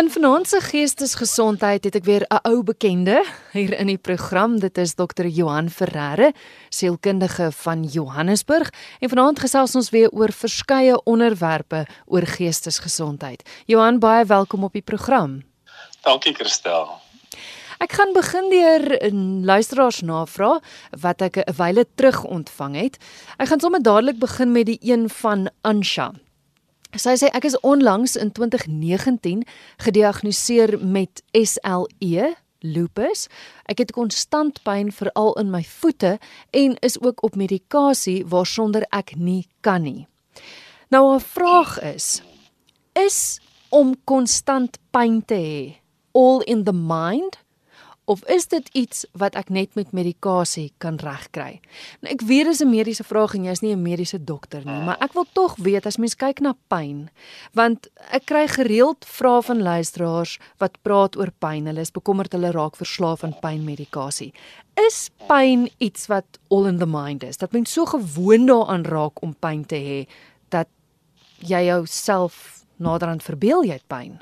In vanaand se geestesgesondheid het ek weer 'n ou bekende hier in die program. Dit is Dr. Johan Ferreira, sielkundige van Johannesburg, en vanaand gesels ons weer oor verskeie onderwerpe oor geestesgesondheid. Johan, baie welkom op die program. Dankie, Christel. Ek gaan begin deur 'n luisteraars navraag wat ek 'n wyle terug ontvang het. Ek gaan sommer dadelik begin met die een van Ansha. Sy sê ek is onlangs in 2019 gediagnoseer met SLE lupus. Ek het konstant pyn veral in my voete en is ook op medikasie waarsonder ek nie kan nie. Nou 'n vraag is: is om konstant pyn te hê all in the mind of is dit iets wat ek net met medikasie kan regkry? Nou ek weet dis 'n mediese vraag en jy's nie 'n mediese dokter nie, maar ek wil tog weet as mens kyk na pyn, want ek kry gereeld vrae van luisteraars wat praat oor pyn. Hulle is bekommerd hulle raak verslaaf aan pynmedikasie. Is pyn iets wat all in the mind is? Dat mens so gewoond daaraan raak om pyn te hê dat jy jouself naderhand verbeel jy het pyn?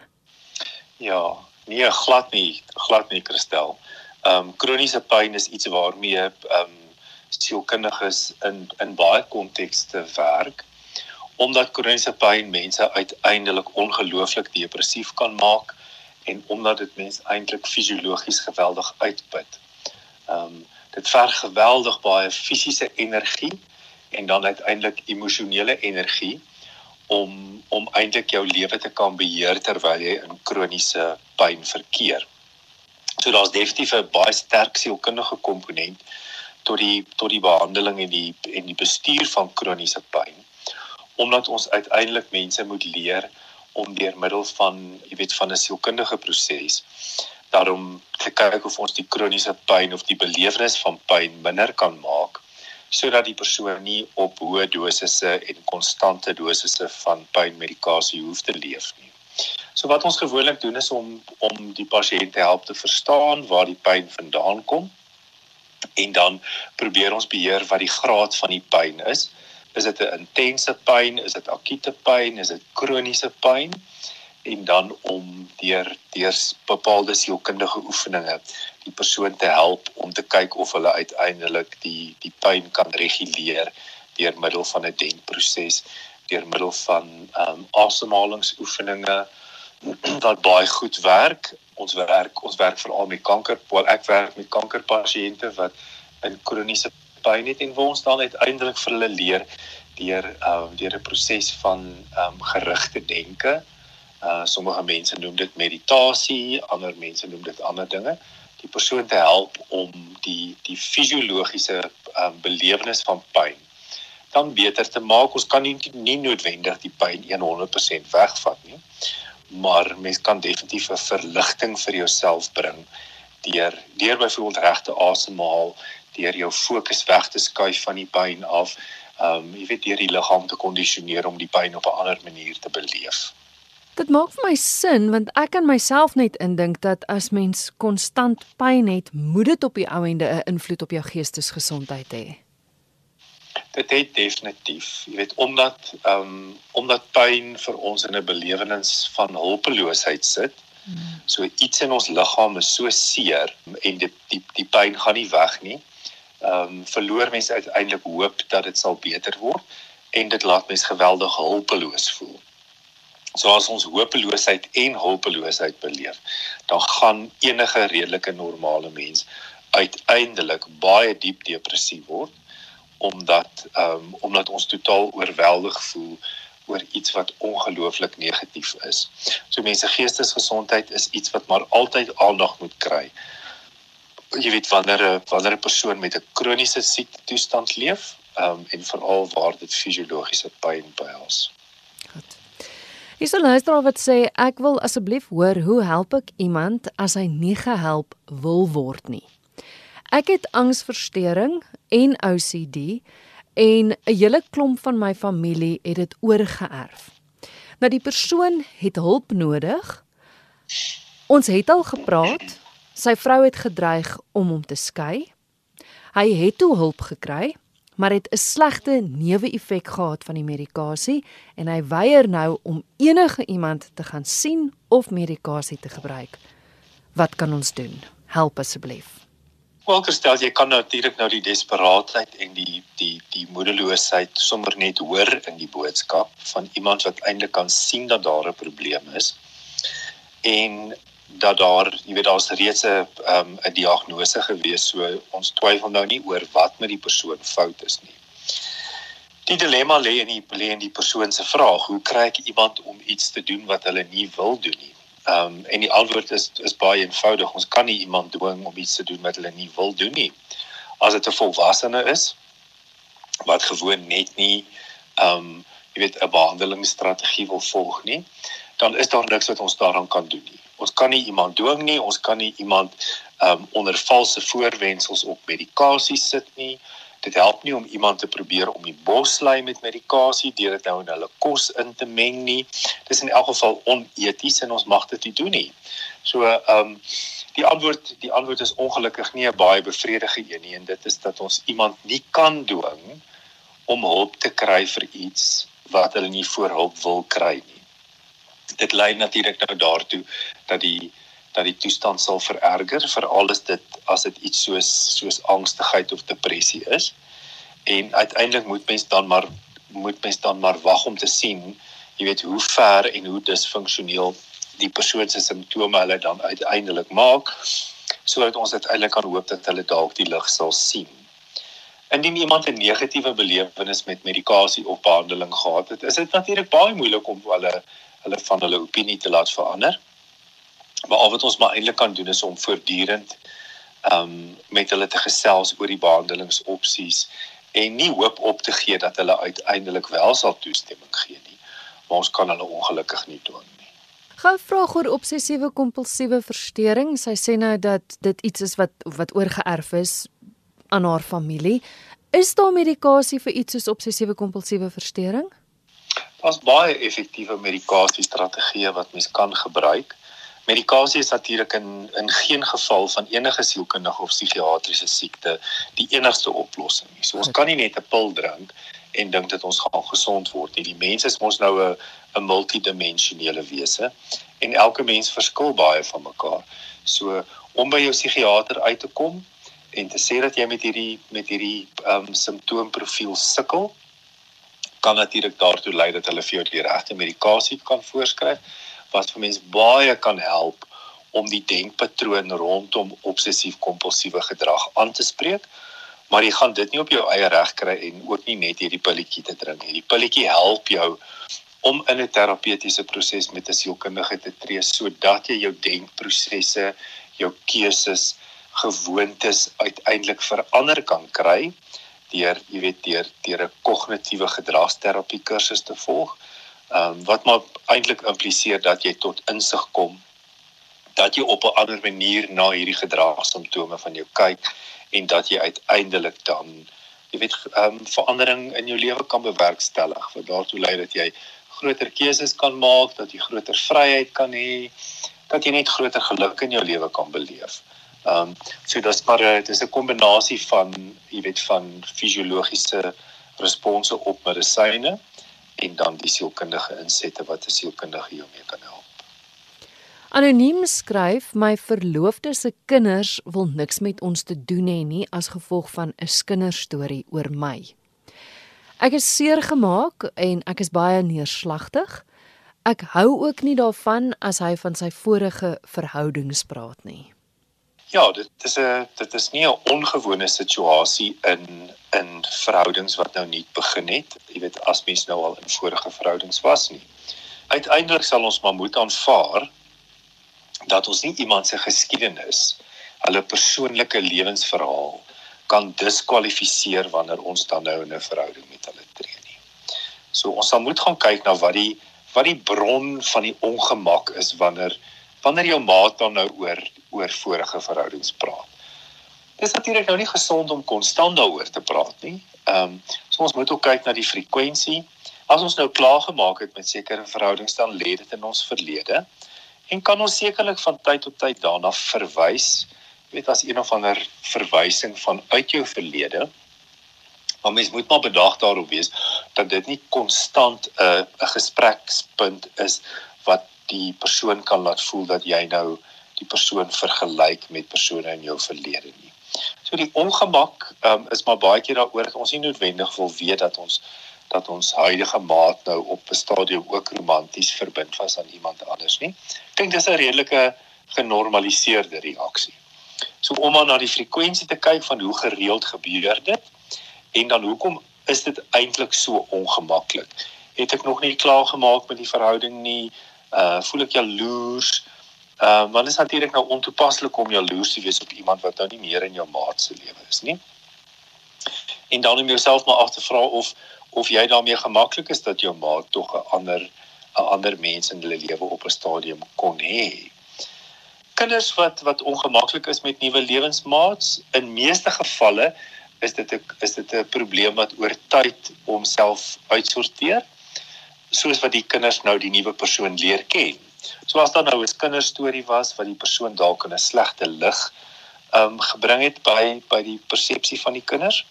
Ja, Nee, glad nie, glad nie Christel. Ehm um, kroniese pyn is iets waarmee ehm um, sielkundiges in in baie kontekste werk omdat kroniese pyn mense uiteindelik ongelooflik depressief kan maak en omdat dit mense eintlik fisiologies geweldig uitput. Ehm um, dit verg geweldig baie fisiese energie en dan uiteindelik emosionele energie om om eintlik jou lewe te kan beheer terwyl jy in kroniese pyn verkeer. So daar's definitief 'n baie sterk sielkundige komponent tot die tot die behandeling en die en die bestuur van kroniese pyn. Omdat ons uiteindelik mense moet leer om deur middel van, jy weet, van 'n sielkundige proses daarom te kyk of ons die kroniese pyn of die belewenis van pyn minder kan maak sodat die persoon nie op hoë dosisse en konstante dosisse van pynmedikasie hoef te leef nie. So wat ons gewoonlik doen is om om die pasiënt te help te verstaan waar die pyn vandaan kom en dan probeer ons beheer wat die graad van die pyn is. Is dit 'n intense pyn, is dit akute pyn, is dit kroniese pyn? En dan om deur deur bepaalde sielkundige oefeninge die persoon te help om te kyk of hulle uiteindelik die die pyn kan reguleer deur middel van 'n denkproses deur middel van ehm um, asemhalingsoefeninge wat baie goed werk. Ons werk ons werk veral met kanker wel ek werk met kankerpasiënte wat in kroniese pyn het en waar ons dan uiteindelik vir hulle leer deur ehm um, deur 'n proses van ehm um, gerigte denke Uh sommige mense noem dit meditasie, ander mense noem dit ander dinge. Die persoon te help om die die fisiologiese um, belewenis van pyn dan beter te maak. Ons kan nie nie noodwendig die pyn 100% wegvat nie. Maar mens kan definitief 'n verligting vir jouself bring deur deur byvoorbeeld regte asemhaal, deur jou fokus weg te skuif van die pyn af. Um jy weet deur die liggaam te kondisioneer om die pyn op 'n ander manier te beleef. Dit maak vir my sin want ek kan myself net indink dat as mens konstant pyn het, moet dit op die ou ende 'n invloed op jou geestesgesondheid hê. Dit het definitief, jy weet omdat ehm um, omdat pyn vir ons in 'n belewenis van hulpeloosheid sit. Hmm. So iets in ons liggaam is so seer en dit die die pyn gaan nie weg nie. Ehm um, verloor mense uiteindelik hoop dat dit sal beter word en dit laat mense geweldig hulpeloos voel. So as ons hopeloosheid en hulpeloosheid beleef, dan gaan enige redelike normale mens uiteindelik baie diep depressief word omdat ehm um, omdat ons totaal oorweldig voel oor iets wat ongelooflik negatief is. So mense geestesgesondheid is iets wat maar altyd aandag moet kry. Jy weet wanneer 'n wanneer 'n persoon met 'n kroniese siekte toestand leef, ehm um, en veral waar dit fisiologiese pyn behels. Goed. Hier's 'n luisteraar wat sê ek wil asseblief hoor hoe help ek iemand as hy nie gehelp wil word nie. Ek het angsversteuring en OCD en 'n hele klomp van my familie het dit oorgeerf. Nou die persoon het hulp nodig. Ons het al gepraat. Sy vrou het gedreig om hom te skei. Hy het toe hulp gekry, maar het 'n slegte neeweffek gehad van die medikasie en hy weier nou om enige iemand te gaan sien of medikasie te gebruik. Wat kan ons doen? Help asseblief. Wel, Christel, jy kan natuurlik nou die desperaatheid en die die die moedeloosheid sommer net hoor in die boodskap van iemand wat eintlik kan sien dat daar 'n probleem is. En dat daar, jy weet daar's reeds 'n um, 'n diagnose gewees, so ons twyfel nou nie oor wat met die persoon fout is nie. Die dilemma lê in die lê in die persoon se vraag, hoe kry ek iemand om iets te doen wat hulle nie wil doen nie? Ehm um, en die antwoord is is baie eenvoudig. Ons kan nie iemand dwing om iets te doen wat hulle nie wil doen nie. As dit 'n volwassene is wat gewoon net nie ehm um, jy weet 'n behandelingsstrategie wil volg nie, dan is daar niks wat ons daaraan kan doen nie. Ons kan nie iemand dwing nie, ons kan nie iemand um onder valse voorwendsels op medikasie sit nie. Dit help nie om iemand te probeer om die boslei met medikasie deur dit nou in hulle kos in te meng nie. Dis in elk geval oneties en ons mag dit nie doen nie. So um die antwoord die antwoord is ongelukkig nie 'n baie bevredigende een nie en dit is dat ons iemand nie kan dwing om hulp te kry vir iets wat hulle nie voor hulp wil kry nie dit lei natuurlik nou daartoe dat die dat die toestand sal vererger veral as dit as dit iets soos soos angstigheid of depressie is. En uiteindelik moet mens dan maar moet mens dan maar wag om te sien jy weet hoe ver en hoe disfunksioneel die persoon se simptome hulle dan uiteindelik maak sodat ons uiteindelik kan hoop dat hulle dalk die lig sal sien. Indien iemand 'n negatiewe belewenis met medikasie of behandeling gehad het, is dit natuurlik baie moeilik om hulle hulle van hulle opinie te laat verander. Maar al wat ons maar eintlik kan doen is om voortdurend ehm um, met hulle te gesels oor die behandelingsopsies en nie hoop op te gee dat hulle uiteindelik wel sal toestemming gee nie. Maar ons kan hulle ongelukkig nie dwing nie. Gou vra oor obsessiewe kompulsiewe verstoring. Sy sê nou dat dit iets is wat wat oorgeerf is aan haar familie. Is daar medikasie vir iets soos obsessiewe kompulsiewe verstoring? Daar's baie effektiewe medikasiestrategieë wat mens kan gebruik. Medikasie is natuurlik in in geen geval van enige sielkundige of psigiatriese siekte die enigste oplossing nie. So ons kan nie net 'n pil drink en dink dat ons gaan gesond word nie. Die mens is mos nou 'n 'n multidimensionele wese en elke mens verskil baie van mekaar. So om by jou psigiater uit te kom en te sê dat jy met hierdie met hierdie ehm um, simptoomprofiel sukkel, kan natuurlik daartoe lei dat hulle vir jou die regte medikasie kan voorskryf wat vir mense baie kan help om die denkpatroon rondom obsessief-kompulsiewe gedrag aan te spreek. Maar jy gaan dit nie op jou eie reg kry en ook nie net hierdie pilletjie te drink nie. Die pilletjie help jou om in 'n terapeutiese proses met 'n sielkundige te tree sodat jy jou denkprosesse, jou keuses, gewoontes uiteindelik verander kan kry deur jy weet deur deur 'n kognitiewe gedragsterapie kursus te volg. Ehm um, wat maar eintlik impliseer dat jy tot insig kom dat jy op 'n ander manier na hierdie gedragssimptome van jou kyk en dat jy uiteindelik dan jy weet ehm um, verandering in jou lewe kan bewerkstellig wat daartoe lei dat jy groter keuses kan maak, dat jy groter vryheid kan hê, dat jy net groter geluk in jou lewe kan beleef. Ehm um, so dis maar dit is 'n kombinasie van jy weet van fisiologiese response op medisyne en dan die sielkundige insette wat 'n sielkundige jou mee kan help. Anoniem skryf my verloofde se kinders wil niks met ons te doen hê nie as gevolg van 'n kinderstorie oor my. Ek is seer gemaak en ek is baie neerslagtig. Ek hou ook nie daarvan as hy van sy vorige verhoudings praat nie. Ja, dit is 'n dit is nie 'n ongewone situasie in in verhoudings wat nou nie begin het. Jy weet as mens nou al in vorige verhoudings was nie. Uiteindelik sal ons maar moet aanvaar dat ons nie iemand se geskiedenis, hulle persoonlike lewensverhaal kan diskwalifiseer wanneer ons dan nou in 'n verhouding met hulle tree nie. So ons sal moet gaan kyk na wat die wat die bron van die ongemak is wanneer wanneer jou maat dan nou oor oor vorige verhoudings praat. Dis natuurlik nou nie gesond om konstant daaroor te praat nie. Ehm um, so ons moet ook kyk na die frekwensie. As ons nou klaar gemaak het met sekere verhoudings dan lê dit in ons verlede en kan ons sekerlik van tyd tot tyd daarna verwys, weet as een of ander verwysing van uit jou verlede Maar mens moet maar bedag daarop wees dat dit nie konstant 'n uh, 'n gesprekspunt is wat die persoon kan laat voel dat jy nou die persoon vergelyk met persone in jou verlede nie. So die ongemak um, is maar baie keer daaroor dat ons nie noodwendig wil weet dat ons dat ons huidige maat nou op 'n stadium ook romanties verbind was aan iemand anders nie. Ek dink dis 'n redelike genormaliseerde reaksie. So om maar na die frekwensie te kyk van hoe gereeld gebeur dit en dan hoekom is dit eintlik so ongemaklik? Het ek nog nie klaar gemaak met die verhouding nie? Uh voel ek jaloers? Ehm uh, want dit is natuurlik nou ontoepaslik om jaloers te wees op iemand wat nou nie meer in jou maat se lewe is nie. En dan om jouself maar af te vra of of jy daarmee gemaklik is dat jou maat tog 'n ander 'n ander mens in hulle lewe op 'n stadium kon hê. Kinders wat wat ongemaklik is met nuwe lewensmaats, in meeste gevalle is dit 'n is dit 'n probleem wat oor tyd homself uitsorteer soos wat die kinders nou die nuwe persoon leer ken. So as daar nou 'n kinderstorie was wat die persoon dalk in 'n slegte lig um, gebring het by by die persepsie van die kinders,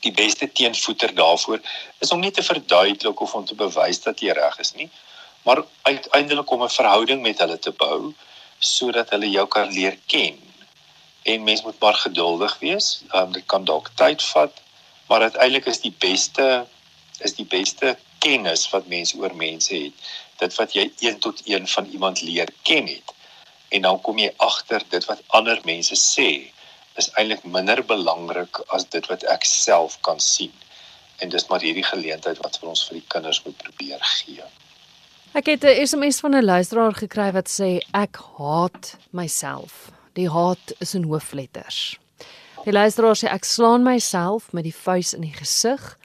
die beste teenvoeter daarvoor is om nie te verduidelik of om te bewys dat jy reg is nie, maar uiteindelik om 'n verhouding met hulle te bou sodat hulle jou kan leer ken. En mens moet maar geduldig wees. Um, dit kan dalk tyd vat, maar uiteindelik is die beste is die beste kennis wat mense oor mense het, dit wat jy een tot een van iemand leer ken het. En dan kom jy agter dit wat ander mense sê is eintlik minder belangrik as dit wat ek self kan sien. En dis maar hierdie geleentheid wat vir ons vir die kinders moet probeer gee. Ek het 'n SMS van 'n luisteraar gekry wat sê ek haat myself. Die haat is in hoofletters. Die luisteraar sê ek slaan myself met die vuis in die gesig.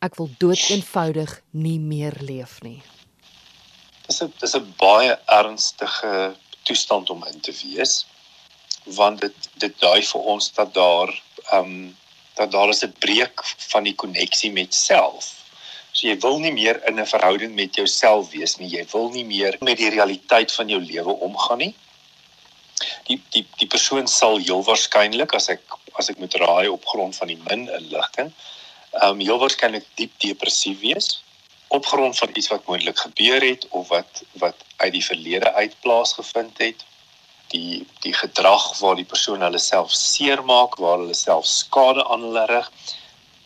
Ek wil dood eenvoudig nie meer leef nie. Dis 'n dis 'n baie ernstige toestand om in te wees want dit dit dui vir ons dat daar ehm um, dat daar is 'n breek van die koneksie met self. So jy wil nie meer in 'n verhouding met jouself wees nie. Jy wil nie meer met die realiteit van jou lewe omgaan nie. Die die die persoon sal heel waarskynlik as ek as ek moet raai op grond van die min inligting, um, heel waarskynlik diep depressief wees op grond van iets wat moontlik gebeur het of wat wat uit die verlede uit plaasgevind het. Die die gedrag waar die persoon hulle self seermaak, waar hulle self skade aan hulle rig,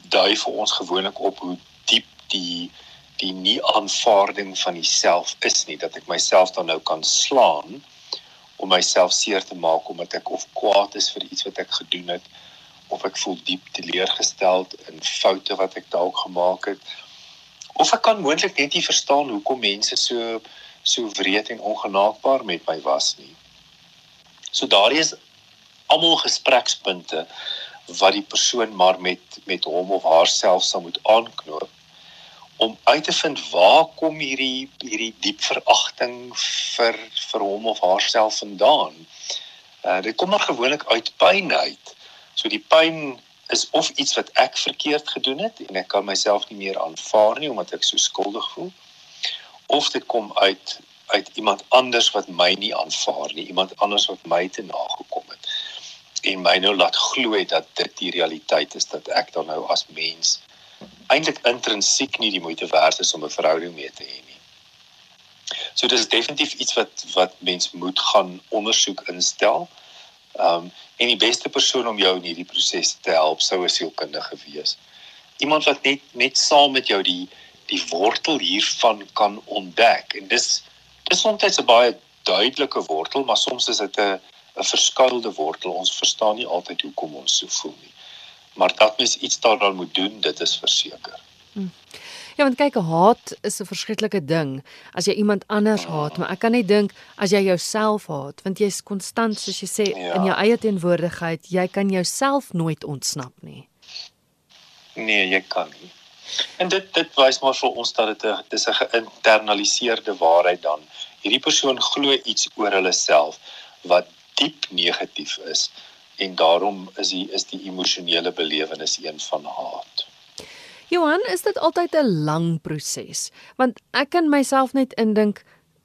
dui vir ons gewoonlik op hoe diep die die nie aanvaarding van jouself is nie. Dat ek myself dan nou kan slaan om myself seer te maak omdat ek of kwaad is vir iets wat ek gedoen het of ek voel diep teleurgesteld in foute wat ek dalk gemaak het of ek kan moontlik net nie verstaan hoekom mense so so wreed en ongenaakbaar met my was nie So daar is almal gesprekspunte wat die persoon maar met met hom of haarself sal moet aanknoop om uit te vind waar kom hierdie hierdie diep veragting vir vir hom of haarself vandaan. Uh dit kom maar gewoonlik uit pyn uit. So die pyn is of iets wat ek verkeerd gedoen het en ek kan myself nie meer aanvaar nie omdat ek so skuldig voel of dit kom uit uit iemand anders wat my nie aanvaar nie, iemand anders wat my te nagekom het en my nou laat glo dat dit die realiteit is dat ek dan nou as mens eintlik intrinsiek nie die moeite werd is om 'n verhouding mee te hê nie. So dis definitief iets wat wat mens moet gaan ondersoek instel. Ehm um, en die beste persoon om jou in hierdie proses te help sou 'n sielkundige wees. Iemand wat net net saam met jou die die wortel hiervan kan ontdek en dis is soms 'n baie duidelike wortel, maar soms is dit 'n 'n verskuilde wortel. Ons verstaan nie altyd hoekom ons so voel nie. Maar dat mens iets daaraan moet doen, dit is verseker. Hmm. Ja, want kyk, haat is 'n verskriklike ding. As jy iemand anders haat, maar ek kan net dink as jy jouself haat, want jy's konstant soos jy sê ja. in jou eie teenwoordigheid, jy kan jouself nooit ontsnap nie. Nee, jy kan nie. En dit dit wys maar vir ons dat dit 'n dis 'n geïnternaliseerde waarheid dan. Hierdie persoon glo iets oor hulle self wat diep negatief is en daarom is die is die emosionele belewenis een van haat. Johan, is dit altyd 'n lang proses? Want ek kan myself net indink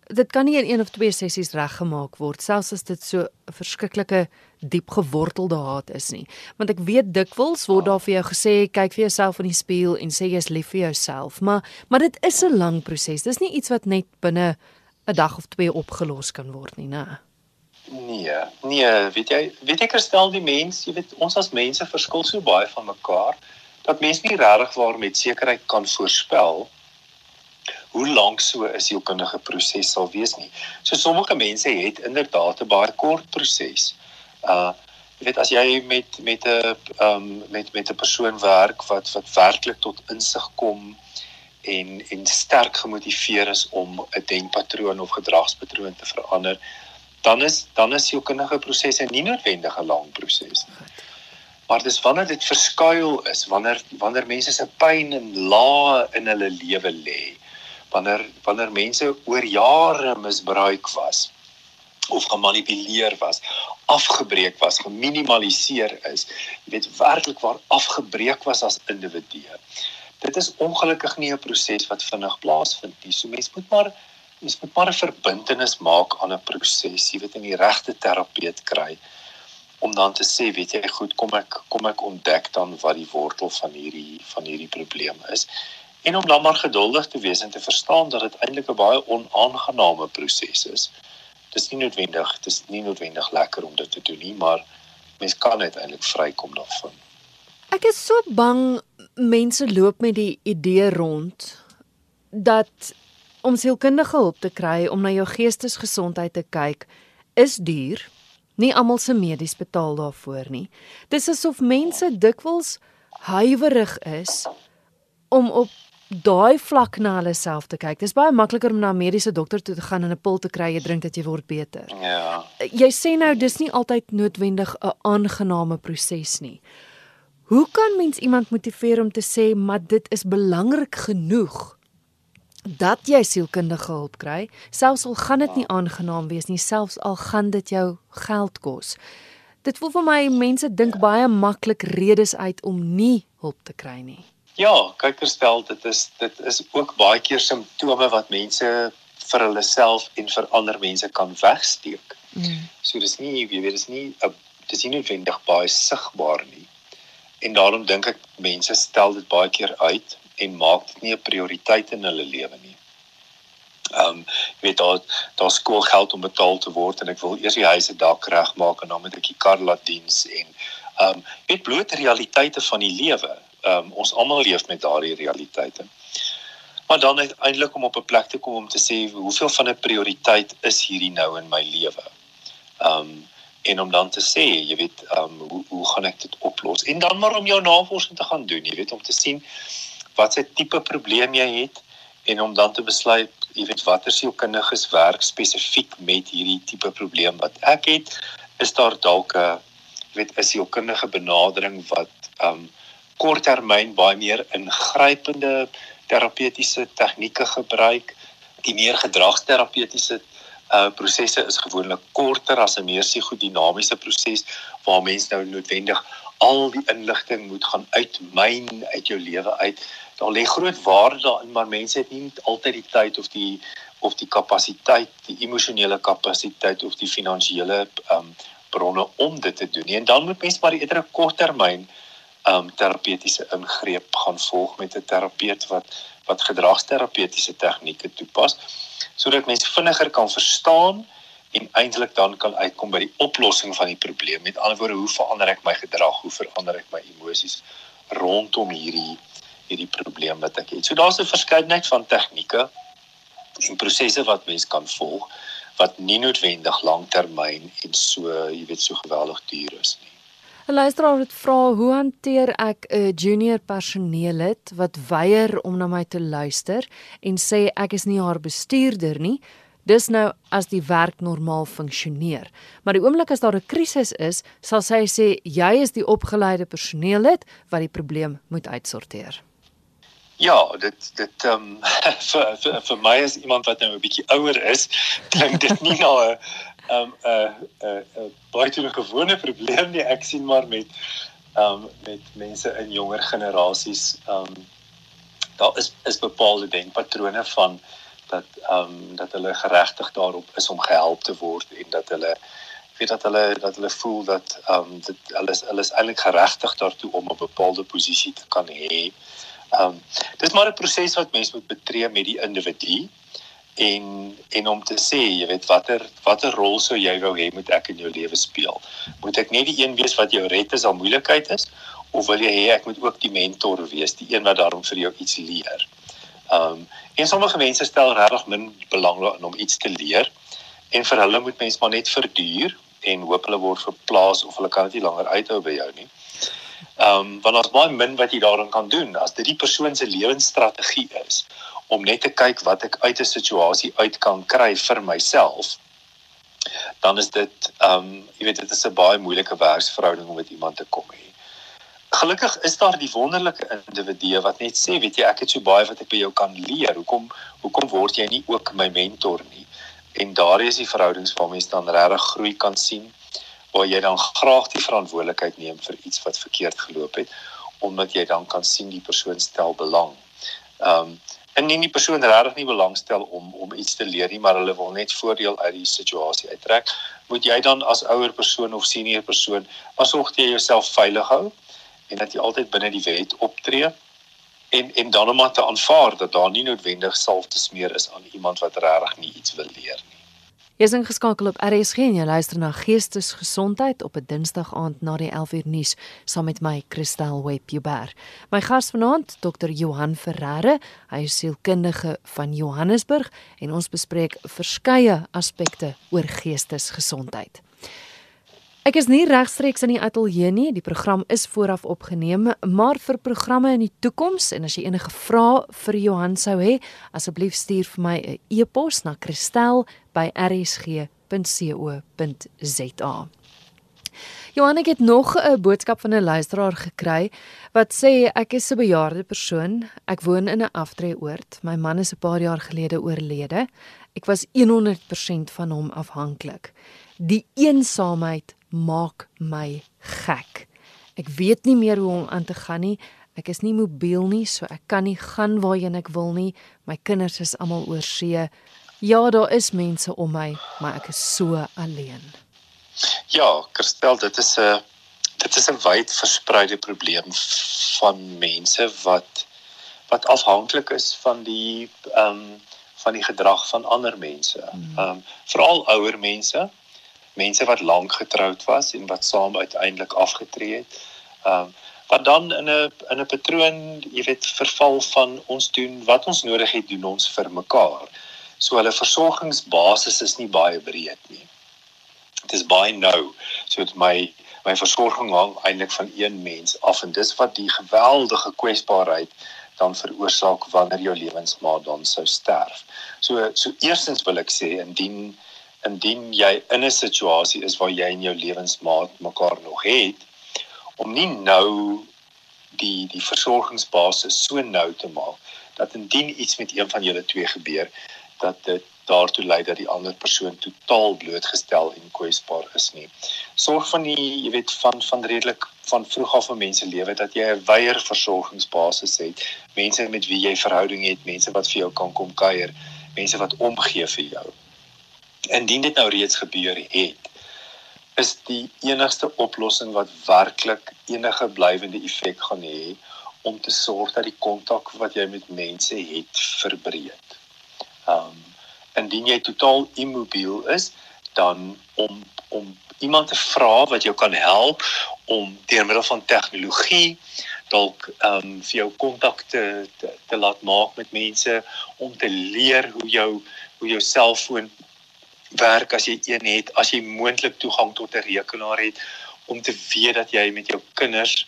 dit kan nie in een of twee sessies reggemaak word selfs as dit so 'n verskriklike diep gewortelde haat is nie. Want ek weet dikwels word daar vir jou gesê kyk vir jouself in die spieël en sê jy's lief vir jouself, maar maar dit is 'n lang proses. Dis nie iets wat net binne 'n dag of twee opgelos kan word nie, né? Nee, nee, weet jy, weet ek herstel die mens, jy weet ons as mense verskil so baie van mekaar dat mense nie regtig waar met sekerheid kan voorspel hoe lank so 'n sielkundige proses sal wees nie. So sommige mense het inderdaad 'n baie kort proses. Uh jy weet as jy met met 'n um met met 'n persoon werk wat wat werklik tot insig kom en en sterk gemotiveer is om 'n denkpatroon of gedragspatroon te verander, dan is dan is sielkundige prosesse nie noodwendig 'n lang proses nie. Maar dis wanneer dit verskuil is, wanneer wanneer mense se pyn en lae in hulle lewe lê, wanneer wanneer mense oor jare misbruik was of gemanipuleer was, afgebreek was, geminimaliseer is, jy weet werklik waar afgebreek was as individue. Dit is ongelukkig nie 'n proses wat vinnig plaasvind nie. So mense moet maar mense moet maar 'n verbintenis maak aan 'n proses, jy weet in die regte terapeut kry om dan te sê, weet jy, goed, kom ek kom ek ontdek dan wat die wortel van hierdie van hierdie probleem is en om dan maar geduldig te wees en te verstaan dat dit eintlik 'n baie onaangename proses is. Dis nie noodwendig, dis nie noodwendig lekker om dit te doen nie, maar mens kan uiteindelik vrykom daarvan. Ek is so bang mense loop met die idee rond dat om sielkundige hulp te kry om na jou geestesgesondheid te kyk is duur. Nie almal se medies betaal daarvoor nie. Dis asof mense dikwels huiwerig is om op daai vlak na hulle self te kyk. Dis baie makliker om na 'n mediese dokter toe te gaan en 'n pil te kry, jy drink dat jy word beter. Ja. Jy sê nou dis nie altyd noodwendig 'n aangename proses nie. Hoe kan mens iemand motiveer om te sê maar dit is belangrik genoeg dat jy sielkundige hulp kry, selfs al gaan dit nie aangenaam wees nie, selfs al gaan dit jou geld kos. Dit voel vir my mense dink baie maklik redes uit om nie hulp te kry nie. Ja, kyk herstel, dit is dit is ook baie keer simptome wat mense vir hulle self en vir ander mense kan wegsteek. Mm. So dis nie jy weet dis nie 'n dis nie noodwendig baie sigbaar nie. En daarom dink ek mense stel dit baie keer uit en maak dit nie 'n prioriteit in hulle lewe nie. Ehm um, jy weet daar daar skoolgeld om betaal te word en ek wil eers die huis se dak regmaak en dan moet ek die kar laat diens en ehm um, weet bloot realiteite van die lewe um, ons almal leef met daardie realiteite. Maar dan uiteindelik om op 'n plek te kom om te sê hoeveel van 'n prioriteit is hierdie nou in my lewe. Um en om dan te sê, jy weet, um hoe hoe gaan ek dit oplos? En dan maar om jou navorsing te gaan doen, jy weet, om te sien wat se tipe probleem jy het en om dan te besluit, jy weet, watter sielkundiges werk spesifiek met hierdie tipe probleem wat ek het. Is daar dalk 'n jy weet, 'n sielkundige benadering wat um korttermyn baie meer ingrypende terapeutiese tegnieke gebruik. Die meer gedragsterapeutiese uh prosesse is gewoonlik korter as 'n meer psigodinamiese proses waar mens nou noodwendig al die inligting moet gaan uitmyn uit jou lewe uit. Daar lê groot waarde daarin, maar mense het nie altyd die tyd of die of die kapasiteit, die emosionele kapasiteit of die finansiële um bronne om dit te doen nie. En dan moet mens maar eerder 'n korttermyn um terapeutiese ingreep gaan volg met 'n terapeut wat wat gedragsterapeutiese tegnieke toepas sodat mense vinniger kan verstaan en eintlik dan kan uitkom by die oplossing van die probleem. Met ander woorde, hoe verander ek my gedrag? Hoe verander ek my emosies rondom hierdie hierdie probleem wat ek het? So daar's 'n verskeidenheid van tegnieke en prosesse wat mens kan volg wat nie noodwendig langtermyn en so, jy weet, so geweldig duur is nie. 'n Luisteraar het vra hoe hanteer ek 'n junior personeellid wat weier om na my te luister en sê ek is nie haar bestuurder nie. Dis nou as die werk normaal funksioneer. Maar die oomblik as daar 'n krisis is, sal sy sê jy is die opgeleide personeellid wat die probleem moet uitsorteer. Ja, dit dit ehm um, vir, vir vir my as iemand wat nou 'n bietjie ouer is, klink dit nie na 'n um 'n uh, 'n uh, uh, baie te gewone probleem nie. Ek sien maar met um met mense in jonger generasies um daar is is bepaalde denkpatrone van dat ehm um, dat hulle geregtig daarop is om gehelp te word en dat hulle weet dat hulle dat hulle voel dat ehm um, dit hulle is hulle is eintlik geregtig daartoe om 'n bepaalde posisie te kan hê. Ehm um, dis maar 'n proses wat mens moet betree met die individu en en om te sê, jy weet watter watter rol sou jy wou hê moet ek in jou lewe speel? Moet ek net die een wees wat jou red as al moeilikheid is of wil jy hê ek moet ook die mentor wees, die een wat daarom vir jou iets leer? Ehm um, en sommige mense stel regtig min belang daarin om iets te leer en vir hulle moet mens maar net verduur en hoop hulle word verplaas of hulle kan dit nie langer uithou by jou nie. Ehm um, want ons baie min wat jy daarin kan doen as dit die persoon se lewensstrategie is om net te kyk wat ek uit 'n situasie uit kan kry vir myself dan is dit ehm um, jy weet dit is 'n baie moeilike werksverhouding om met iemand te kom hê. Gelukkig is daar die wonderlike individue wat net sê weet jy ek het so baie wat ek by jou kan leer. Hoekom hoekom word jy nie ook my mentor nie? En daar is die verhoudings waar mense dan regtig groei kan sien waar jy dan graag die verantwoordelikheid neem vir iets wat verkeerd geloop het omdat jy dan kan sien die persoon stel belang. Ehm um, en nie die persoon regtig nie belangstel om om iets te leer nie, maar hulle wil net voordeel uit die situasie uittrek. Moet jy dan as ouer persoon of senior persoon asof jy jouself veilig hou en dat jy altyd binne die wet optree en en dan om te aanvaar dat daar nie noodwendig salf te smeer is aan iemand wat regtig nie iets wil leer nie. Jy is ingeskakel op RSG en jy luister na Geestesgesondheid op 'n Dinsdag aand na die 11uur nuus saam met my Christel Webber. My gas vanaand, Dr. Johan Ferreira, hy is sielkundige van Johannesburg en ons bespreek verskeie aspekte oor geestesgesondheid. Ek is nie regstreeks in die ateljee nie. Die program is vooraf opgeneem, maar vir programme in die toekoms en as jy enige vrae vir Johan sou hê, asseblief stuur vir my 'n e-pos na kristel@rsg.co.za. Johan, ek het nog 'n boodskap van 'n luisteraar gekry wat sê ek is 'n bejaarde persoon. Ek woon in 'n aftreeoord. My man is 'n paar jaar gelede oorlede. Ek was 100% van hom afhanklik. Die eensaamheid maak my gek. Ek weet nie meer hoe om aan te gaan nie. Ek is nie mobiel nie, so ek kan nie gaan waarheen ek wil nie. My kinders is almal oor see. Ja, daar is mense om my, maar ek is so alleen. Ja, Kerstel, dit is 'n dit is 'n wyd verspreide probleem van mense wat wat afhanklik is van die ehm um, van die gedrag van ander mense. Hmm. Ehm um, veral ouer mense mense wat lank getroud was en wat saam uiteindelik afgetree het. Ehm um, wat dan in 'n in 'n patroon, jy weet, verval van ons doen wat ons nodig het doen ons vir mekaar. So hulle versorgingsbasis is nie baie breed nie. Dit is baie nou. So dit my my versorging hang eintlik van een mens af en dis wat die geweldige kwesbaarheid dan veroorsaak wanneer jou lewensmaat dan sou sterf. So so eerstens wil ek sê indien indien jy in 'n situasie is waar jy en jou lewensmaat mekaar nog het om nie nou die die versorgingsbasis so nou te maak dat indien iets met een van julle twee gebeur dat dit daartoe lei dat die ander persoon totaal blootgestel en kwesbaar is nie. Sorg van die jy weet van van redelik van vroeg af in mense lewe dat jy 'n wyeer versorgingsbasis het. Mense met wie jy verhouding het, mense wat vir jou kan kom kuier, mense wat omgee vir jou indien dit nou reeds gebeur het is die enigste oplossing wat werklik enige blywende effek gaan hê om te sorg dat die kontak wat jy met mense het verbreek. Um indien jy totaal immobiel is, dan om om iemand te vra wat jou kan help om deur middel van tegnologie dalk um vir jou kontakte te, te laat maak met mense om te leer hoe jou hoe jou selfoon werk as jy een het, as jy moontlik toegang tot 'n rekenaar het om te weet dat jy met jou kinders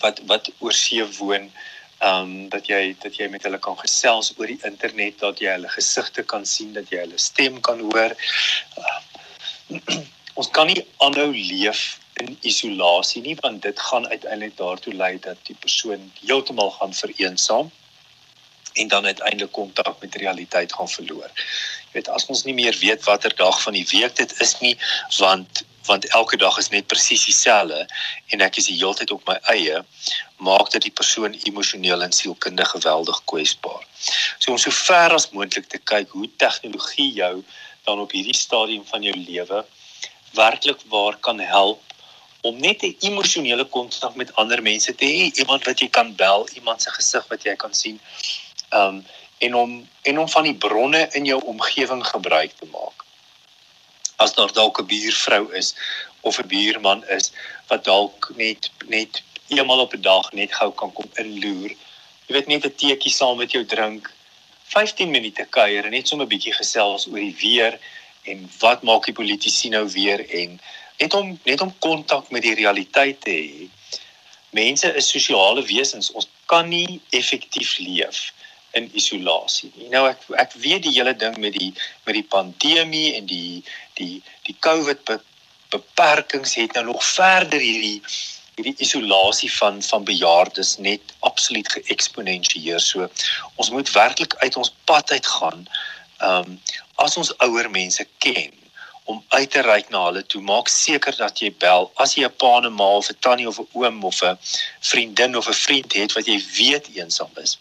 wat wat oor see woon, ehm um, dat jy dat jy met hulle kan gesels oor die internet, dat jy hulle gesigte kan sien, dat jy hulle stem kan hoor. Uh, ons kan nie aanhou leef in isolasie nie want dit gaan uiteindelik daartoe lei dat die persoon heeltemal gaan vereensaam en dan uiteindelik kontak met realiteit gaan verloor. Weet as ons nie meer weet watter dag van die week dit is nie, want want elke dag is net presies dieselfde en ek is die hele tyd op my eie maak dit die persoon emosioneel en sielkundig geweldig kwesbaar. So om so ver as moontlik te kyk hoe tegnologie jou dan op hierdie stadium van jou lewe werklik waar kan help om net 'n emosionele kontak met ander mense te hê, iemand wat jy kan bel, iemand se gesig wat jy kan sien. Um en om en om van die bronne in jou omgewing gebruik te maak as daar dalk 'n buurvrou is of 'n buurman is wat dalk net net eenmal op 'n dag net gou kan kom inloer. Jy weet net 'n teetjie saam met jou drink. 15 minute kuier en net so 'n bietjie gesels oor die weer en wat maak die politici nou weer en net om net om kontak met die realiteit te hê. Mense is sosiale wesens. Ons kan nie effektief leef in isolasie nie. Nou ek ek weet die hele ding met die met die pandemie en die die die COVID be, beperkings het nou nog verder hierdie hierdie isolasie van van bejaardes net absoluut geëksponensieer. So ons moet werklik uit ons pad uit gaan. Ehm um, as ons ouer mense ken om uit te reik na hulle toe maak seker dat jy bel as jy 'n pa en 'n ma of 'n tannie of 'n oom of 'n vriendin of 'n vriend het wat jy weet eensaam is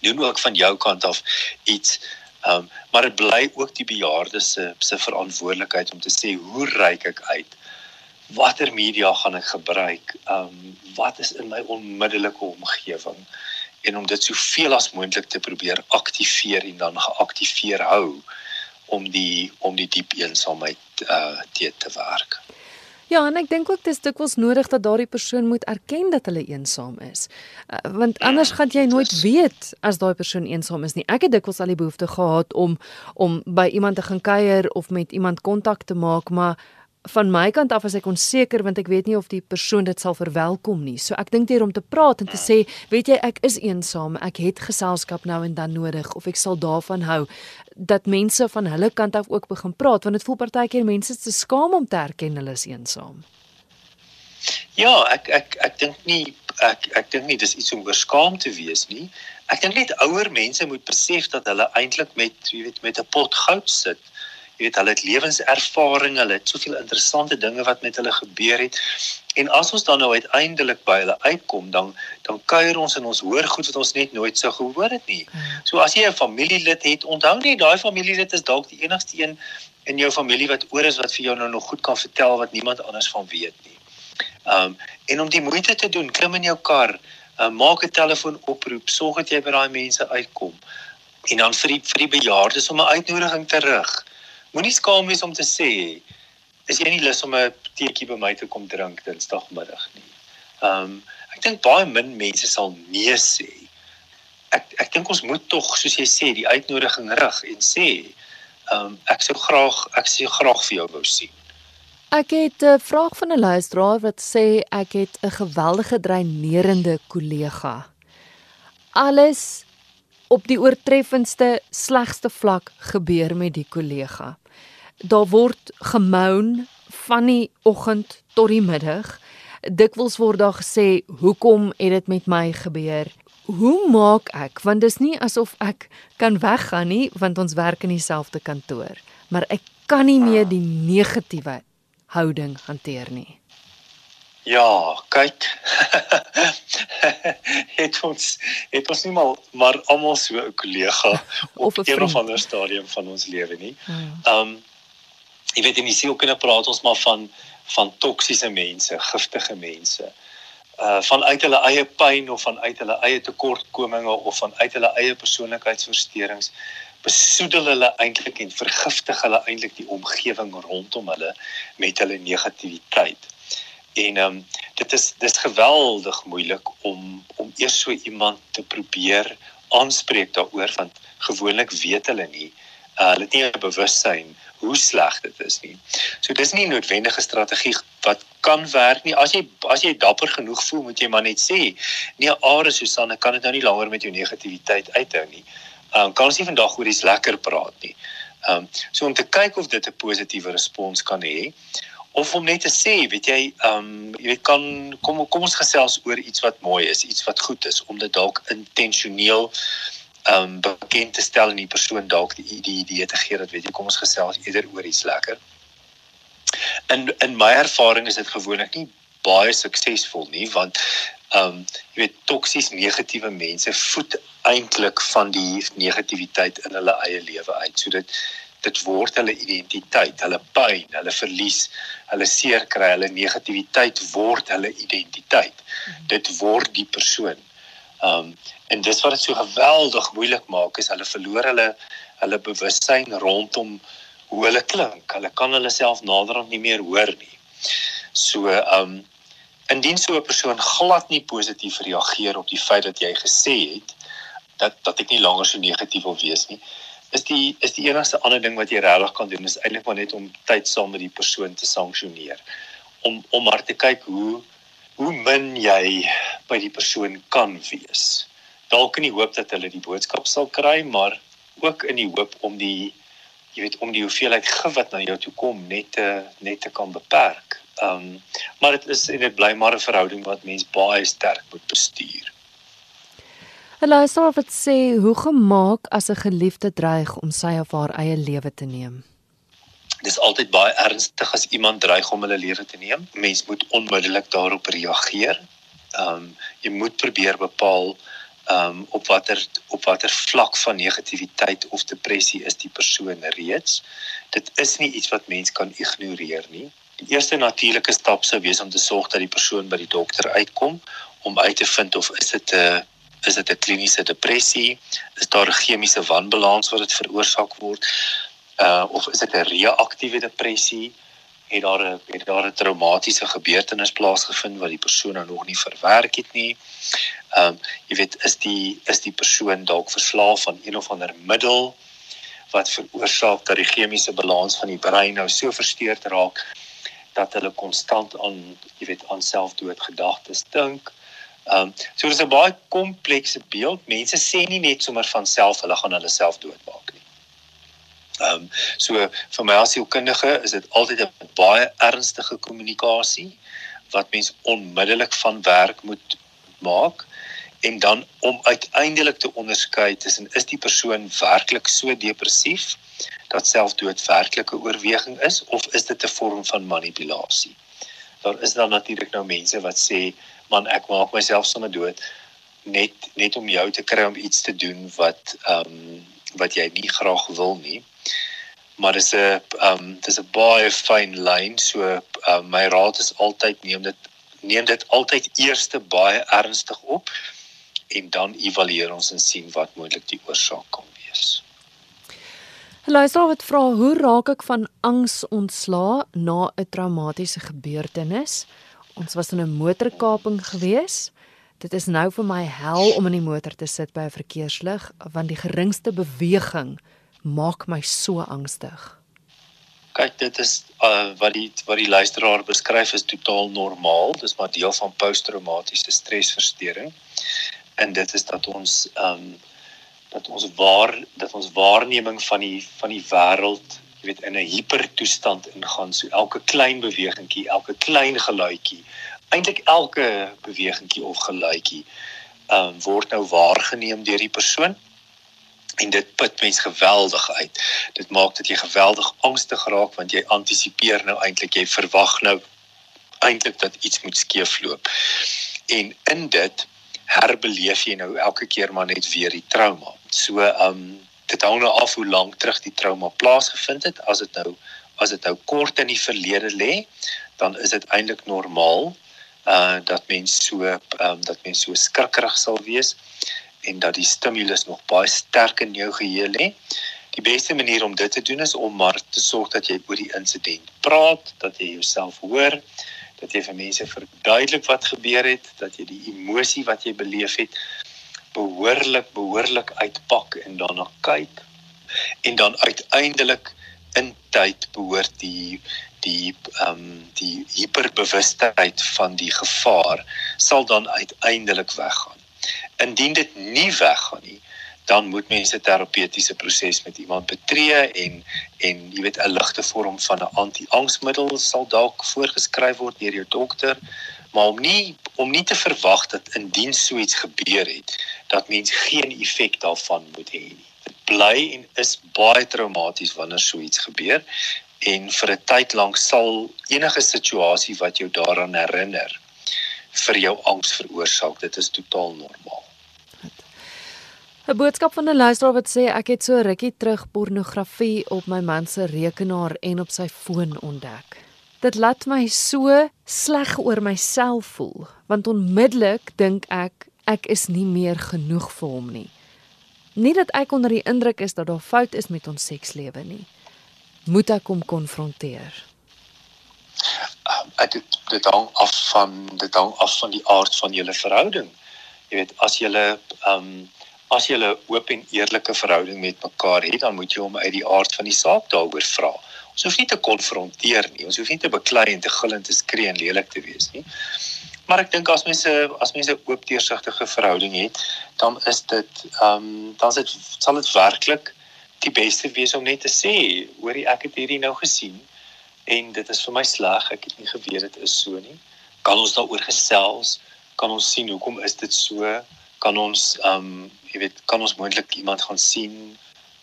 doen ook van jou kant af iets. Ehm um, maar dit bly ook die bejaardes se se verantwoordelikheid om te sê hoe reik ek uit? Watter media gaan ek gebruik? Ehm um, wat is in my onmiddellike omgewing? En om dit soveel as moontlik te probeer aktiveer en dan geaktiveer hou om die om die diep eensaamheid uh te te werk. Ja, en ek dink ook dis dikwels nodig dat daardie persoon moet erken dat hulle eensaam is. Uh, want anders gaan jy nooit weet as daai persoon eensaam is nie. Ek het dikwels al die behoefte gehad om om by iemand te gaan kuier of met iemand kontak te maak, maar van my kant af as ek onseker want ek weet nie of die persoon dit sal verwelkom nie. So ek dink hier om te praat en te sê, weet jy, ek is eensaam, ek het geselskap nou en dan nodig of ek sal daarvan hou dat mense van hulle kant af ook begin praat want dit voel partykeer mense te skaam om te erken hulle is eensaam. Ja, ek ek ek dink nie ek ek dink nie dis iets om oor skaam te wees nie. Ek dink net ouer mense moet besef dat hulle eintlik met jy weet met 'n pot goud sit jy weet hulle het lewenservaring, hulle het soveel interessante dinge wat met hulle gebeur het. En as ons dan nou uiteindelik by hulle uitkom, dan dan kuier ons en ons hoor goed wat ons net nooit sou gehoor het nie. Hmm. So as jy 'n familielid het, onthou net daai familielid is dalk die enigste een in jou familie wat oor is wat vir jou nou nog goed kan vertel wat niemand anders van weet nie. Um en om die moeite te doen, klim in jou kar, um, maak 'n telefoonoproep, sorg dat jy by daai mense uitkom. En dan vir die vir die bejaardes om 'n uitnodiging te rig. Moenie skaam wees om te sê is jy nie lus om 'n teetjie by my te kom drink Dinsdagmiddag nie. Ehm um, ek dink baie min mense sal nee sê. Ek ek dink ons moet tog soos jy sê die uitnodiging rig en sê ehm um, ek sou graag ek sou graag vir jou wou sien. Ek het 'n vraag van 'n luisteraar wat sê ek het 'n geweldige dreinerende kollega. Alles op die oortreffendste slegste vlak gebeur met die kollega. Daar word gemoun van die oggend tot die middag. Dikwels word daar gesê, "Hoekom het dit met my gebeur?" Hoe maak ek? Want dis nie asof ek kan weggaan nie, want ons werk in dieselfde kantoor, maar ek kan nie meer die negatiewe houding hanteer nie. Ja, kyk. het ons het ons nie maar maar almal so 'n kollega op 'n een of ander stadium van ons lewe nie. Ehm um, jy weet in die sielkunde praat ons maar van van toksiese mense, giftige mense. Uh vanuit hulle eie pyn of vanuit hulle eie tekortkominge of vanuit hulle eie persoonlikheidsversteurings besoedel hulle eintlik en vergiftig hulle eintlik die omgewing rondom hulle met hulle negativiteit. En ehm um, dit is dis geweldig moeilik om om eers so iemand te probeer aanspreek daaroor want gewoonlik weet hulle nie uh, hulle het nie 'n bewussyn hoe sleg dit is nie. So dis nie 'n noodwendige strategie wat kan werk nie. As jy as jy dapper genoeg voel, moet jy maar net sê, nee, Are Susanne, kan dit nou nie langer met jou negativiteit uithou nie. Ehm um, kan ons nie vandag oor iets lekker praat nie. Ehm um, so om te kyk of dit 'n positiewe respons kan hê of om net te sê, weet jy, ehm um, jy weet kan kom kom ons gesels oor iets wat mooi is, iets wat goed is om dit dalk intentioneel ehm um, bekend te stel en die persoon dalk die die idee te gee dat weet jy, kom ons gesels eerder oor iets lekker. in in my ervaring is dit gewoonlik nie baie suksesvol nie want ehm um, jy weet toksies negatiewe mense voed eintlik van die negativiteit in hulle eie lewe uit. So dit dit word hulle identiteit, hulle pyn, hulle verlies, hulle seer kry, hulle negativiteit word hulle identiteit. Dit word die persoon. Ehm um, en dis wat dit so geweldig moeilik maak is hulle verloor hulle hulle bewussyn rondom hoe hulle klink. Hulle kan hulle self naderhand nie meer hoor nie. So ehm um, indien so 'n persoon glad nie positief reageer op die feit dat jy gesê het dat dat ek nie langer so negatief wil wees nie, is die is die enigste ander ding wat jy regtig kan doen is eintlik maar net om tyd saam met die persoon te sanksioneer. Om om maar te kyk hoe hoe min jy by die persoon kan wees. Dalk in die hoop dat hulle die boodskap sal kry, maar ook in die hoop om die jy weet om die hoeveelheid gif wat na jou toe kom net te net te kan beperk. Ehm um, maar dit is en dit bly maar 'n verhouding wat mens baie sterk moet bestuur. Hulle sê of dit sê hoe gemaak as 'n geliefde dreig om sy of haar eie lewe te neem. Dis altyd baie ernstig as iemand dreig om hulle lewe te neem. Mens moet onmiddellik daarop reageer. Ehm um, jy moet probeer bepaal um, op watter op watter vlak van negativiteit of depressie is die persoon reeds. Dit is nie iets wat mens kan ignoreer nie. Die eerste natuurlike stap sou wees om te sorg dat die persoon by die dokter uitkom om uit te vind of is dit 'n is dit 'n kliniese depressie, is daar 'n chemiese wanbalans wat dit veroorsaak word, uh of is dit 'n reaktiewe depressie? Het daar 'n het daar 'n traumatiese gebeurtenis plaasgevind wat die persoon nou nog nie verwerk het nie? Ehm um, jy weet is die is die persoon dalk verslaaf aan een of ander middel wat veroorsaak dat die chemiese balans van die brein nou so versteurd raak dat hulle konstant aan jy weet aan selfdoodgedagtes dink. Ehm um, so dis 'n baie komplekse beeld. Mense sê nie net sommer van self hulle gaan hulle self doodmaak nie. Ehm um, so vir my as sielkundige is dit altyd 'n baie ernstige kommunikasie wat mens onmiddellik van werk moet maak en dan om uiteindelik te onderskei tussen is die persoon werklik so depressief dat selfdood werklike oorweging is of is dit 'n vorm van manipulasie. Daar is dan natuurlik nou mense wat sê man ek maak myself sommer dood net net om jou te kry om iets te doen wat ehm um, wat jy nie graag wil nie. Maar dis 'n ehm um, dis 'n baie fyn lyn so uh, my raad is altyd neem dit neem dit altyd eers baie ernstig op en dan evalueer ons en sien wat moontlik die oorsaak kan wees. Luister wat vra hoe raak ek van angs ontslaa na 'n traumatiese gebeurtenis? Ons was in 'n motorkaping gewees. Dit is nou vir my hel om in die motor te sit by 'n verkeerslig want die geringste beweging maak my so angstig. Kyk, dit is uh, wat die wat die luisteraar beskryf is totaal normaal. Dis maar deel van posttraumatiese stresversteuring en dit is dat ons ehm um, dat ons waar dat ons waarneming van die van die wêreld jy weet in 'n hipertoestand ingaan so elke klein bewegingkie elke klein geluidjie eintlik elke bewegingkie of geluidjie ehm um, word nou waargeneem deur die persoon en dit put mens geweldig uit dit maak dat jy geweldig angstig raak want jy antisipeer nou eintlik jy verwag nou eintlik dat iets moet skeefloop en in dit herbeleef jy nou elke keer maar net weer die trauma. So um dit hang nou af hoe lank terug die trauma plaasgevind het. As dit nou as dit nou kort in die verlede lê, dan is dit eintlik normaal uh dat mens so um dat mens so skrikkerig sal wees en dat die stimulus nog baie sterk in jou geheue lê. Die beste manier om dit te doen is om maar te sorg dat jy oor die insident praat, dat jy jouself hoor, dat jy vir mense verduidelik wat gebeur het, dat jy die emosie wat jy beleef het behoorlik behoorlik uitpak en daarna kyk en dan uiteindelik in tyd behoort die die ehm um, die hiperbewustheid van die gevaar sal dan uiteindelik weggaan. Indien dit nie weggaan nie, dan moet mense terapeutiese proses met iemand betree en en jy weet 'n ligte vorm van 'n anti-angsmiddel sal dalk voorgeskryf word deur jou dokter maar om nie om nie te verwag dat indien so iets gebeur het dat mens geen effek daarvan moet hê nie dit bly en is baie traumaties wanneer so iets gebeur en vir 'n tyd lank sal enige situasie wat jou daaraan herinner vir jou angs veroorsaak. Dit is totaal normaal. 'n Boodskap van 'n luisteraar wat sê ek het so rukkie terug pornografie op my man se rekenaar en op sy foon ontdek. Dit laat my so sleg oor myself voel, want onmiddellik dink ek ek is nie meer genoeg vir hom nie. Nie dat ek onder die indruk is dat daar fout is met ons sekslewe nie. Moet ek hom konfronteer? Uh, dit dit hang af van dit hang af van die aard van julle verhouding. Jy weet, as julle ehm um, as jy 'n oop en eerlike verhouding met mekaar het, dan moet jy hom uit die aard van die saak daaroor vra. Ons hoef nie te konfronteer nie. Ons hoef nie te beklei en te gil en te skree en lelik te wees nie. Maar ek dink as mense as mense 'n oop deursigtige verhouding het, dan is dit ehm um, dan dit sal dit werklik die beste wees om net te sê, hoorie ek het hierdie nou gesien en dit is vir my sleg. Ek het nie geweet dit is so nie. Kan ons daaroor gesels? Kan ons sien hoekom is dit so? Kan ons ehm um, jy weet, kan ons moontlik iemand gaan sien?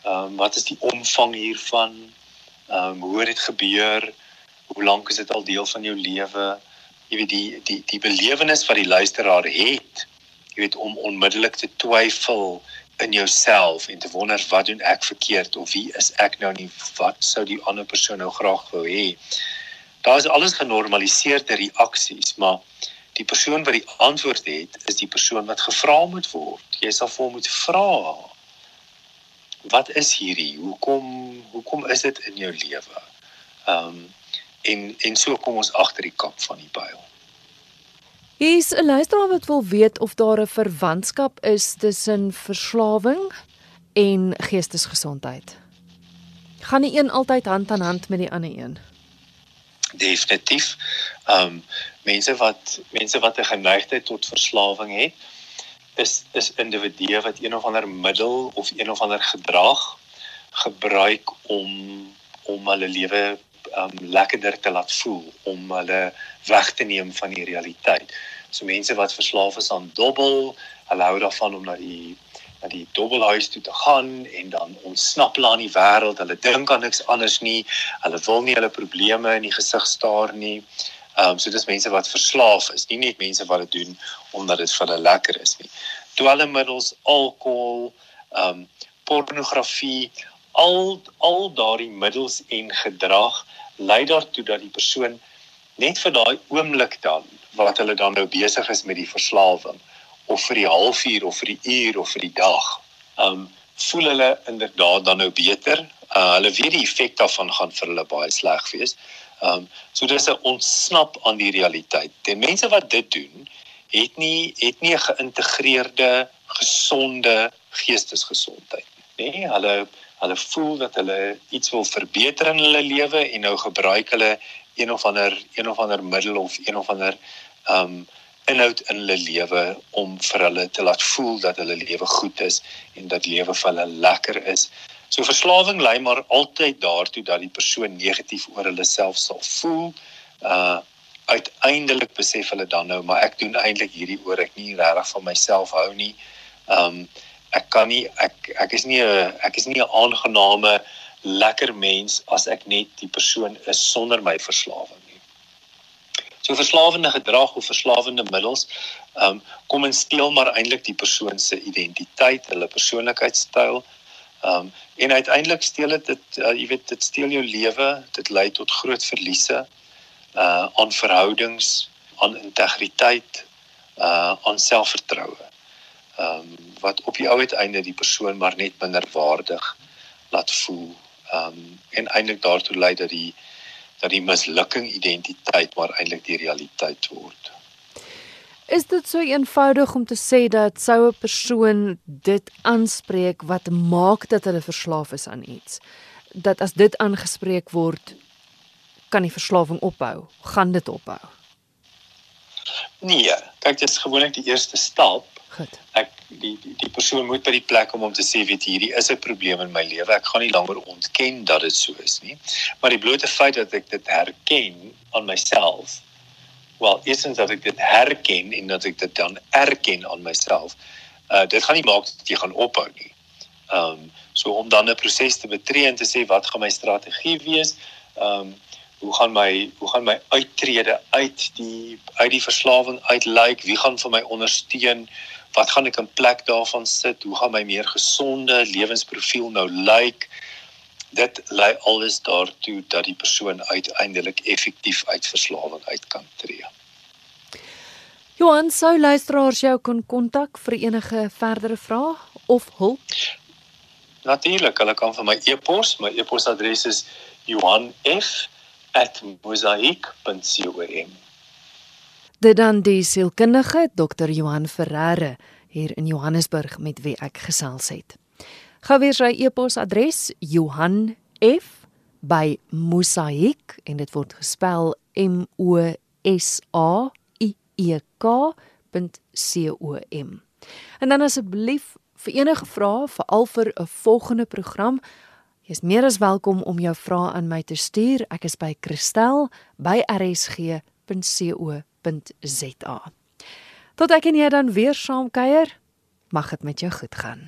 Ehm um, wat is die omvang hiervan? Ehm um, hoe het dit gebeur? Hoe lank is dit al deel van jou lewe? jy weet die die die belewenis wat die luisteraar het jy weet om onmiddellik te twyfel in jouself en te wonder wat doen ek verkeerd of wie is ek nou nie wat sou die ander persoon nou graag wou hê daar is alles genormaliseerde reaksies maar die persoon wat die antwoord het is die persoon wat gevra moet word jy sal vir hom moet vra wat is hierdie hoekom hoekom is dit in jou lewe ehm um, en en so kom ons agter die kap van die byl. Hier's 'n luisteraar wat wil weet of daar 'n verwantskap is tussen verslawing en geestesgesondheid. Gaan die een altyd hand aan hand met die ander een? Definitief. Ehm um, mense wat mense wat 'n geneigtheid tot verslawing het, is is individue wat een of ander middel of een of ander gedrag gebruik om om hulle lewe um lekkerder te laat voel om hulle weg te neem van die realiteit. So mense wat verslaaf is aan dobbel, hulle hou daarvan om na die na die dobbelhuis toe te gaan en dan ontsnap hulle aan die wêreld. Hulle dink aan niks anders nie. Hulle wil nie hulle probleme in die gesig staar nie. Um so dis mense wat verslaaf is, nie net mense wat dit doen omdat dit vir hulle lekker is nie. Dwelmmiddels, alkohol, um pornografie, al al daardie middels en gedrag lei daartoe dat die persoon net vir daai oomblik dan wat hulle dan nou besig is met die verslawing of vir die halfuur of vir die uur of vir die dag. Um voel hulle inderdaad dan nou beter? Uh, hulle weet die effek daarvan gaan vir hulle baie sleg wees. Um so dis 'n ontsnap aan die realiteit. Die mense wat dit doen het nie het nie 'n geïntegreerde gesonde geestesgesondheid nie. Hulle hulle voel dat hulle iets wil verbeter in hulle lewe en nou gebruik hulle een of ander een of ander middel of een of ander um inhoud in hulle lewe om vir hulle te laat voel dat hulle lewe goed is en dat lewe vir hulle lekker is. So verslawing lei maar altyd daartoe dat die persoon negatief oor hulle self sal voel. Uh uiteindelik besef hulle dan nou maar ek doen eintlik hierdie oor ek nie regtig van myself hou nie. Um ek kan nie ek ek is nie 'n ek is nie 'n aangename lekker mens as ek net die persoon is sonder my verslawing. So verslawende gedrag of verslawende middels um kom en steel maar eintlik die persoon se identiteit, hulle persoonlikheidstyl. Um en uiteindelik steel dit dit uh, jy weet dit steel jou lewe, dit lei tot groot verliese uh aan verhoudings, aan integriteit, uh aan selfvertroue ehm um, wat op die ou uiteinde die persoon maar net minder waardig laat voel. Ehm um, en eintlik daartoe lei dat die dat die mislukking identiteit maar eintlik die realiteit word. Is dit so eenvoudig om te sê dat sou 'n persoon dit aanspreek wat maak dat hulle verslaaf is aan iets? Dat as dit aangespreek word, kan die verslawing ophou? Gaan dit ophou? Nee, kyk dit is gewoonlik die eerste stap Goed. Ek die, die die persoon moet by die plek kom om te sê weet hierdie is 'n probleem in my lewe. Ek gaan nie langer ontken dat dit so is nie. Maar die blote feit dat ek dit herken aan myself, wel, eerstens dat ek dit herken en dat ek dit dan erken aan myself, uh dit gaan nie maak dat jy gaan ophou nie. Um so om dan 'n proses te betree en te sê wat gaan my strategie wees? Ehm um, hoe gaan my hoe gaan my uittrede uit die uit die verslawing uitlyk? Wie gaan vir my ondersteun? Wat gaan ek in plek daarvan sit? Hoe gaan my meer gesonde lewensprofiel nou lyk? Dit lei alles daartoe dat die persoon uiteindelik effektief uit verslawing uit kan tree. Johan, sou luisteraars jou kon kontak vir enige verdere vrae of hulp? Natuurlik, hulle kan vir my e-pos. My e-posadres is johan.f@mosaic.com. Dit dan die sielkundige Dr. Johan Ferreira hier in Johannesburg met wie ek gesels het. Gou weer sy e-posadres johanf@mosaic en dit word gespel M O S A I E K.com. En dan asseblief vir enige vrae, veral vir 'n volgende program, jy's meer as welkom om jou vrae aan my te stuur. Ek is by kristel@rsg.co.za. Tot ek en jy dan weer saam kuier, mag dit met jou goed gaan.